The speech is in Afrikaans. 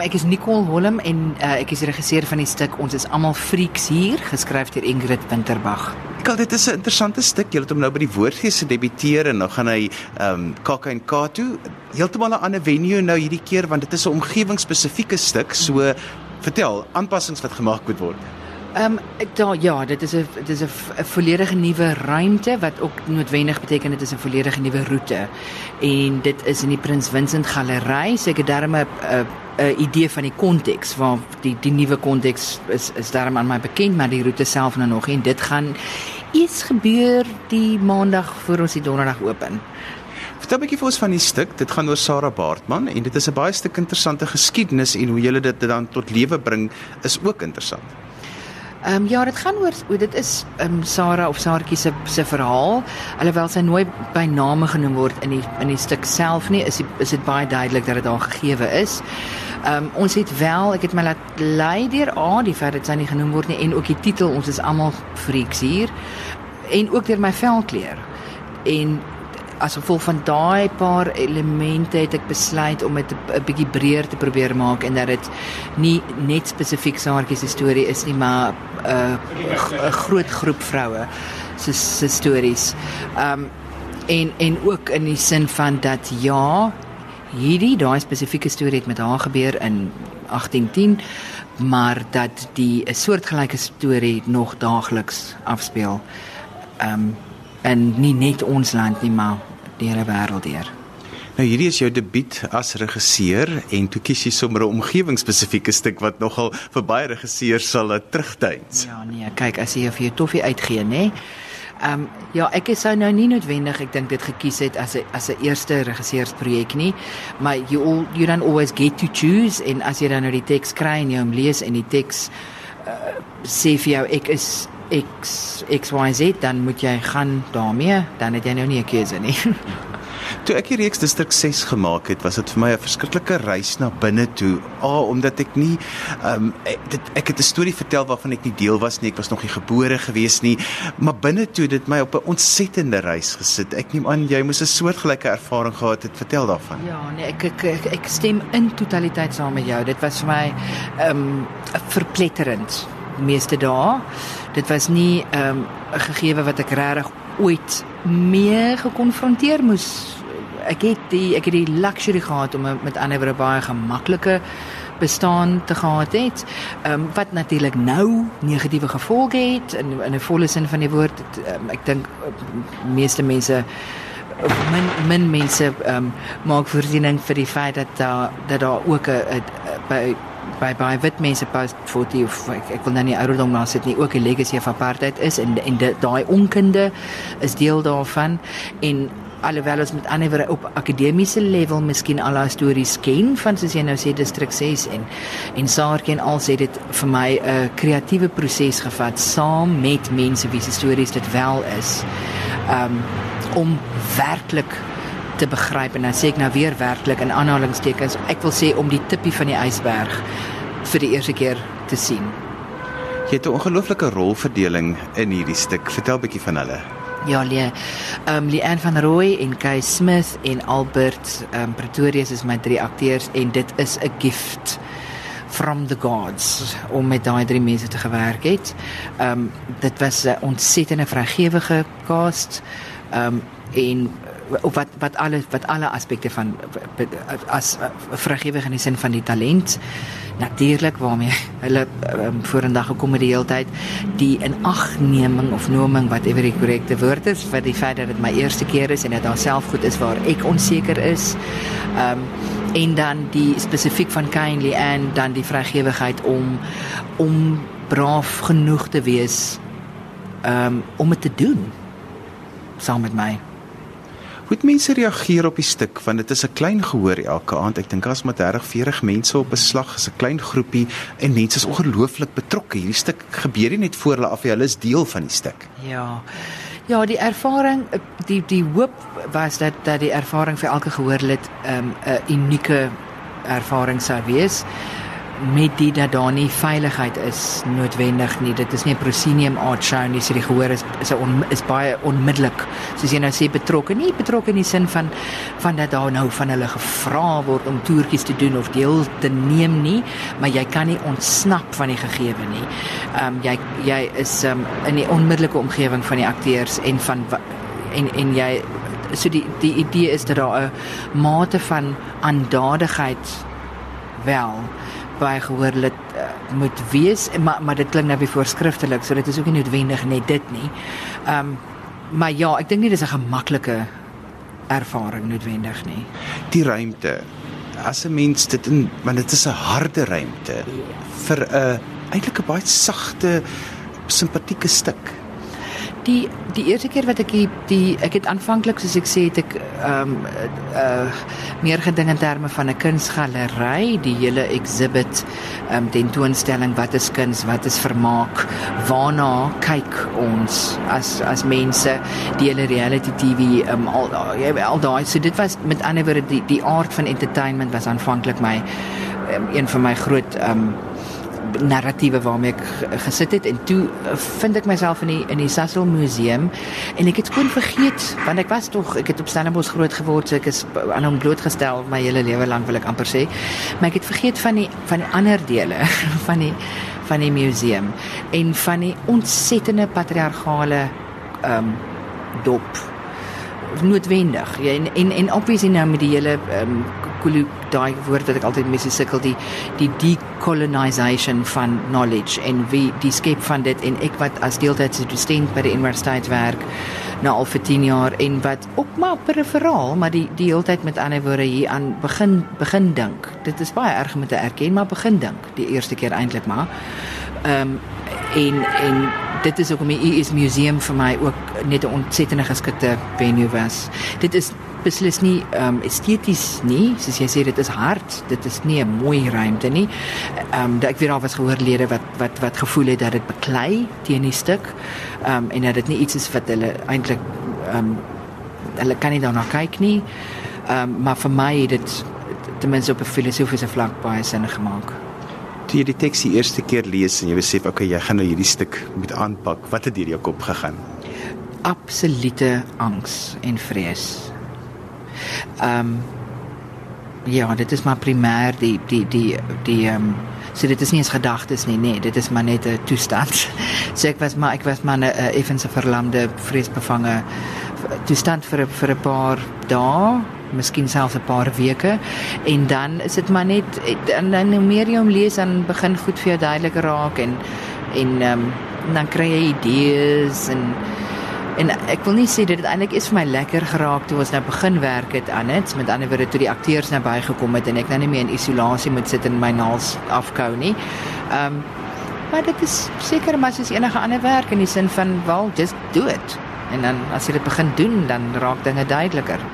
Ek is Nicole Holm en uh, ek is regisseur van die stuk Ons is almal freaks hier, geskryf deur Ingrid Winterbag. Ek al dit is 'n interessante stuk. Jy het hom nou by die Woordgees gedebuteer en nou gaan hy ehm um, KAK&K toe. Heeltemal 'n ander venue nou hierdie keer want dit is 'n omgewingsspesifieke stuk. So vertel, aanpassings wat gemaak moet word. Ehm um, ja, dit is 'n dit is 'n volledige nuwe ruimte wat ook noodwendig beteken dit is 'n volledige nuwe roete. En dit is in die Prins Vincent ek het daarmee 'n 'n idee van die konteks waar die die nuwe konteks is is daarmee aan my bekend, maar die roete self nou nog en dit gaan iets gebeur die maandag voor ons die donderdag open. Vertel 'n bietjie vir ons van die stuk. Dit gaan oor Sarah Baartman en dit is 'n baie stuk interessante geskiedenis en hoe jy dit dan tot lewe bring is ook interessant. Ehm um, ja, dit gaan oor hoe dit is ehm um, Sarah of Saartjie se se verhaal. Alhoewel sy nooit by name genoem word in die in die stuk self nie, is die, is dit baie duidelik dat dit daar gegee is. Ehm um, ons het wel, ek het my laat lei deur A die feit dat sy nie genoem word nie en ook die titel ons is almal freaks hier en ook deur my velkleur. En as gevolg van daai paar elemente het ek besluit om dit 'n bietjie breër te probeer maak en dat dit nie net spesifiek Saartjie se storie is nie, maar 'n uh, 'n groot groep vroue se se stories. Um en en ook in die sin van dat ja, hierdie daai spesifieke storie het met haar gebeur in 1810 maar dat die 'n soortgelyke storie nog daagliks afspeel. Um en nie net ons land nie maar die hele wêreld deur. Nou hierdie is jou debuut as regisseur en toe kies jy sommer 'n omgewingsspesifieke stuk wat nogal vir baie regisseurs sal terugduins. Ja nee, kyk as jy vir jou toffie uitgee, nê? Ehm um, ja, ek sou nou nie noodwendig ek dink dit gekies het as 'n as 'n eerste regisseursprojek nie, maar you all you don't always get to choose en as jy dan nou die teks kry en jy hom lees en die teks uh, sê vir jou ek is X XYZ dan moet jy gaan daarmee, dan het jy nou nie 'n keuse nie. Toe ek hierdie distrik 6 gemaak het, was dit vir my 'n verskriklike reis na binne toe. A omdat ek nie ehm um, dit ek het 'n storie vertel waarvan ek nie deel was nie. Ek was nog nie gebore gewees nie, maar binne toe dit my op 'n ontsettende reis gesit. Ek neem aan jy moes 'n soortgelyke ervaring gehad het. Vertel daarvan. Ja, nee, ek ek ek, ek stem in totaliteit saam met jou. Dit was vir my ehm um, verpletterend meeste dae. Dit was nie ehm, 'n um, gegewe wat ek regtig ooit mee gekonfronteer moes. Ek het die ek het die luxury gehad om met ander woorde baie gemaklike bestaan te gehad het. Ehm um, wat natuurlik nou negatiewe gevolge het in in 'n volle sin van die woord. Het, um, ek dink meeste mense min min mense ehm um, maak voorsiening vir die feit dat daar dat daar ook 'n by by baie wit mense post 40 of ek, ek wil nou nie ouderdom maar sit nie ook 'n legacy of apartheid is en en daai onkunde is deel daarvan. En alhoewel ons met ander woorde op akademiese level miskien al daai stories ken van soos jy nou sê distrik 6 en en Saartjie en al sê dit vir my 'n kreatiewe proses gevat saam met mense wie se stories dit wel is um, om werklik te begryp en dan sê ek nou weer werklik in aanhalingstekens ek wil sê om die tippie van die ysberg vir die eerste keer te sien. Jy het 'n ongelooflike rolverdeling in hierdie stuk. Vertel 'n bietjie van hulle. Ja, Lee. Ehm um, Lee van Rooi en Kay Smith en Albert ehm um, Pretorius is my drie akteurs en dit is 'n gift from the gods om met daai drie mense te gewerk het. Ehm um, dit was 'n ontsettende vrygewige cast. Ehm um, en of wat wat alle wat alle aspekte van as vrygewig in die sin van die talent natuurlik waarmee hulle um, vorendag gekom het die hele tyd die inagneming of noming whatever die korrekte woord is vir die feit dat dit my eerste keer is en dit alself goed is waar ek onseker is. Ehm um, en dan die spesifiek van kindly en dan die vrygewigheid om om braaf genoeg te wees um, om dit te doen saam met my. Hoe het mense reageer op die stuk want dit is 'n klein gehoor elke aand. Ek dink as met 30, 40 mense op 'n slag is 'n klein groepie en mense is ongelooflik betrokke. Hierdie stuk gebeur nie net voor hulle af nie, hulle is deel van die stuk. Ja. Ja, die ervaring die die hoop was dat dat die ervaring vir elke gehoorlid 'n um, unieke ervaring sou wees met die dat daar nie veiligheid is noodwendig nie. Dit is nie 'n proscenium art show nie, so die gehoor is is, on, is baie onmiddellik. Soos jy nou sê betrokke, nie betrokke in die sin van van dat daar nou van hulle gevra word om toertjies te doen of deel te neem nie, maar jy kan nie ontsnap van die gegewe nie. Ehm um, jy jy is um, in die onmiddellike omgewing van die akteurs en van en en jy so die die idee is dat daar 'n mate van aandadigheid wel baie gehoor dit uh, moet wees maar maar dit klink nou weer voorskriftelik so dit is ook nie noodwendig net dit nie. Ehm um, maar ja, ek dink nie dis 'n gemaklike ervaring noodwendig nie. Die ruimte. As 'n mens dit in want dit is 'n harde ruimte vir 'n eintlik 'n baie sagte simpatieke stuk die die eerste keer wat ek die, die ek het aanvanklik soos ek sê het ek ehm um, uh meer gedink in terme van 'n kunsgalery, die hele exhibit ehm um, tentoonstelling wat is kuns, wat is vermaak, waarna kyk ons as as mense die hele reality TV ehm um, al ja al daai so dit was met ander woorde die die aard van entertainment was aanvanklik my um, een van my groot ehm um, narratiewe waarmee ek gesit het en toe eh, vind ek myself in die in die Sasol museum en ek het skoon vergeet want ek was tog ek het op Stellenbosch groot geword so ek is aan hom blootgestel my hele lewe lank wil ek amper sê. Maar ek het vergeet van die van die ander dele van die van die museum en van die ontsettende patriargale ehm um, dop. Noodwendig ja, en en en obviously nou met die hele ehm um, daai woord wat ek altyd mee sukkel die die decolonization van knowledge en wie die skep van dit en ek wat as deeltydse student by die universiteit werk nou al vir 10 jaar en wat ook maar periferaal maar die die hele tyd met ander woorde hier aan begin begin dink. Dit is baie erg om te erken maar begin dink die eerste keer eintlik maar. Ehm um, en en dit is ook om die US museum vir my ook net 'n ontsettende geskikte venue was. Dit is beslis nie ehm um, esteties nie, soos jy sê dit is hard, dit is nie 'n mooi ruimte nie. Ehm um, ek weet al was gehoor lede wat wat wat gevoel het dat dit beklei teen die stuk. Ehm um, en dat dit nie iets is wat hulle eintlik ehm um, hulle kan nie daarna kyk nie. Ehm um, maar vir my het dit ten minste op 'n filosofiese vlak baie sin gemaak. Toe jy die teks die eerste keer lees en jy besef okay, jy gaan nou hierdie stuk moet aanpak, wat het deur jou kop gegaan? Absolute angs en vrees. Ehm um, ja, dit is maar primêr die die die die ehm um, so dit is nie eens gedagtes nie, nee, dit is maar net 'n toestand. So ek was maar ek was maar 'n effense verlamde, vreesbevange toestand vir vir 'n paar dae miskien selfs 'n paar weke en dan is dit maar net en dan hoe meer jy hom lees dan begin goed vir jou duideliker raak en en um, dan kry jy idees en En ek wil nie sê dit eintlik is vir my lekker geraak toe ons nou begin werk het aan dit. Met ander woorde toe die akteurs nou bygekom het en ek nou nie meer in isolasie moet sit en my naels afkou nie. Ehm um, maar dit is seker maar soos enige ander werk in die sin van wel just do it. En dan as jy dit begin doen, dan raak dinge duideliker.